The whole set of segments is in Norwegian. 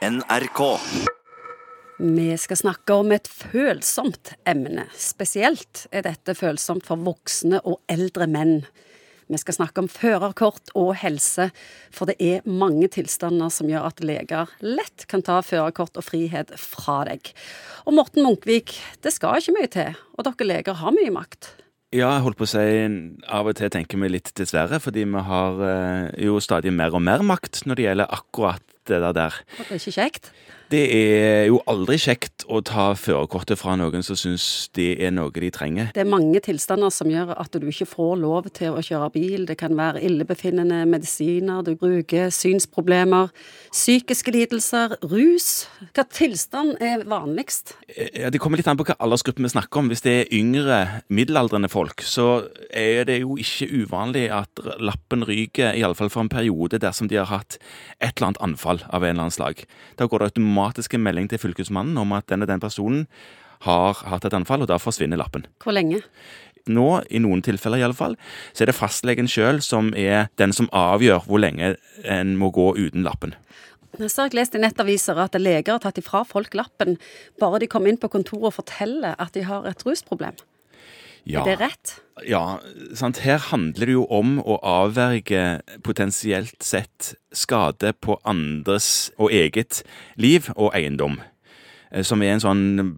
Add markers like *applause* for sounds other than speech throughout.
NRK. Vi skal snakke om et følsomt emne. Spesielt er dette følsomt for voksne og eldre menn. Vi skal snakke om førerkort og helse, for det er mange tilstander som gjør at leger lett kan ta førerkort og frihet fra deg. Og Morten Munkvik, det skal ikke mye til, og dere leger har mye makt. Ja, jeg holdt på å si av og til tenker vi litt dessverre, fordi vi har eh, jo stadig mer og mer makt når det gjelder akkurat det der. Det er ikke kjekt. Det er jo aldri kjekt å ta førerkortet fra noen som syns det er noe de trenger. Det er mange tilstander som gjør at du ikke får lov til å kjøre bil. Det kan være illebefinnende medisiner du bruker, synsproblemer, psykiske lidelser, rus. Hva tilstand er vanligst? Ja, Det kommer litt an på hva aldersgruppen vi snakker om. Hvis det er yngre, middelaldrende folk, så er det jo ikke uvanlig at lappen ryker, iallfall for en periode, dersom de har hatt et eller annet anfall av en eller annen slag. Da går det automatisk en melding til fylkesmannen om at den og den personen har hatt et anfall, og da forsvinner lappen. Hvor lenge? Nå, i noen tilfeller iallfall, så er det fastlegen sjøl som er den som avgjør hvor lenge en må gå uten lappen. Så har jeg lest i nettaviser at leger har tatt ifra folk lappen bare de kommer inn på kontoret og forteller at de har et rusproblem. Ja, Er det rett? Ja, sant. Her handler det jo om å avverge potensielt sett skade på andres og eget liv og eiendom. Eh, Som er en sånn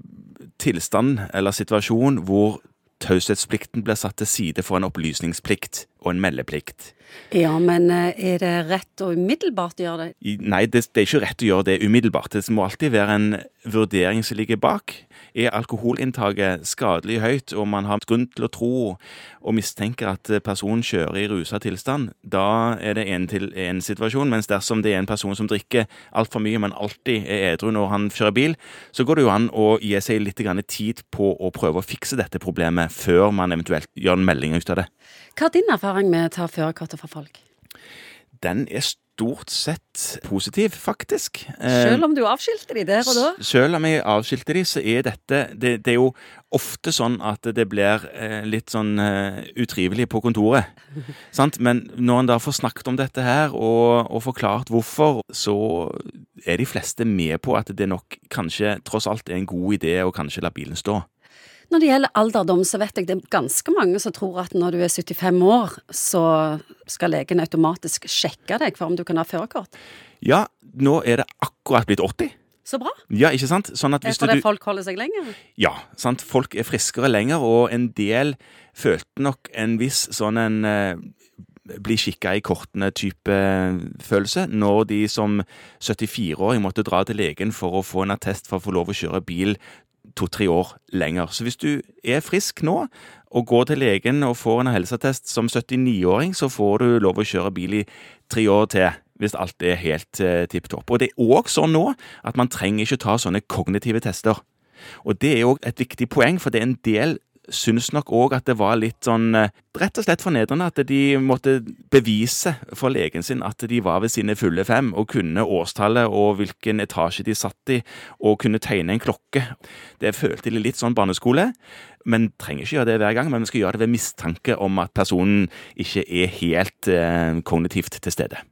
tilstand eller situasjon hvor taushetsplikten blir satt til side for en opplysningsplikt og en meldeplikt. Ja, men eh, er det rett å umiddelbart gjøre det? Nei, det, det er ikke rett å gjøre det umiddelbart. Det må alltid være en vurdering som ligger bak. Er alkoholinntaket skadelig høyt, og man har grunn til å tro og mistenker at personen kjører i rusa tilstand, da er det en, til, en situasjon. Mens dersom det er en person som drikker altfor mye, men alltid er edru når han kjører bil, så går det jo an å gi seg litt grann tid på å prøve å fikse dette problemet før man eventuelt gjør en melding ut av det. Hva er din erfaring med å ta førerkortet fra folk? Den er stort sett positiv, faktisk. Eh, Selv om du avskilte de der og da? Selv om jeg avskilte de, så er dette det, det er jo ofte sånn at det blir eh, litt sånn eh, utrivelig på kontoret. *laughs* sant? Men når en da får snakket om dette her og, og forklart hvorfor, så er de fleste med på at det nok kanskje tross alt er en god idé å kanskje la bilen stå. Når det gjelder alderdom, så vet jeg det er ganske mange som tror at når du er 75 år, så skal legen automatisk sjekke deg for om du kan ha førerkort. Ja, nå er det akkurat blitt 80. Så bra. Ja, ikke sant? Sånn at Det er fordi du, folk holder seg lenger. Ja, sant. Folk er friskere lenger, og en del følte nok en viss sånn en eh, bli kikka i kortene-type følelse når de som 74-åring måtte dra til legen for å få en attest for å få lov å kjøre bil to-tre år lenger. Så hvis du er frisk nå og går til legen og får en helseattest som 79-åring, så får du lov å kjøre bil i tre år til. Hvis alt er helt eh, tipp topp. Og det er òg sånn nå at man trenger ikke ta sånne kognitive tester. Og det er òg et viktig poeng, for det er en del syns nok òg at det var litt sånn eh, rett og slett fornedrende at de måtte bevise for legen sin at de var ved sine fulle fem og kunne årstallet og hvilken etasje de satt i og kunne tegne en klokke. Det følte de litt sånn barneskole, men trenger ikke gjøre det hver gang. Men vi skal gjøre det ved mistanke om at personen ikke er helt eh, kognitivt til stede.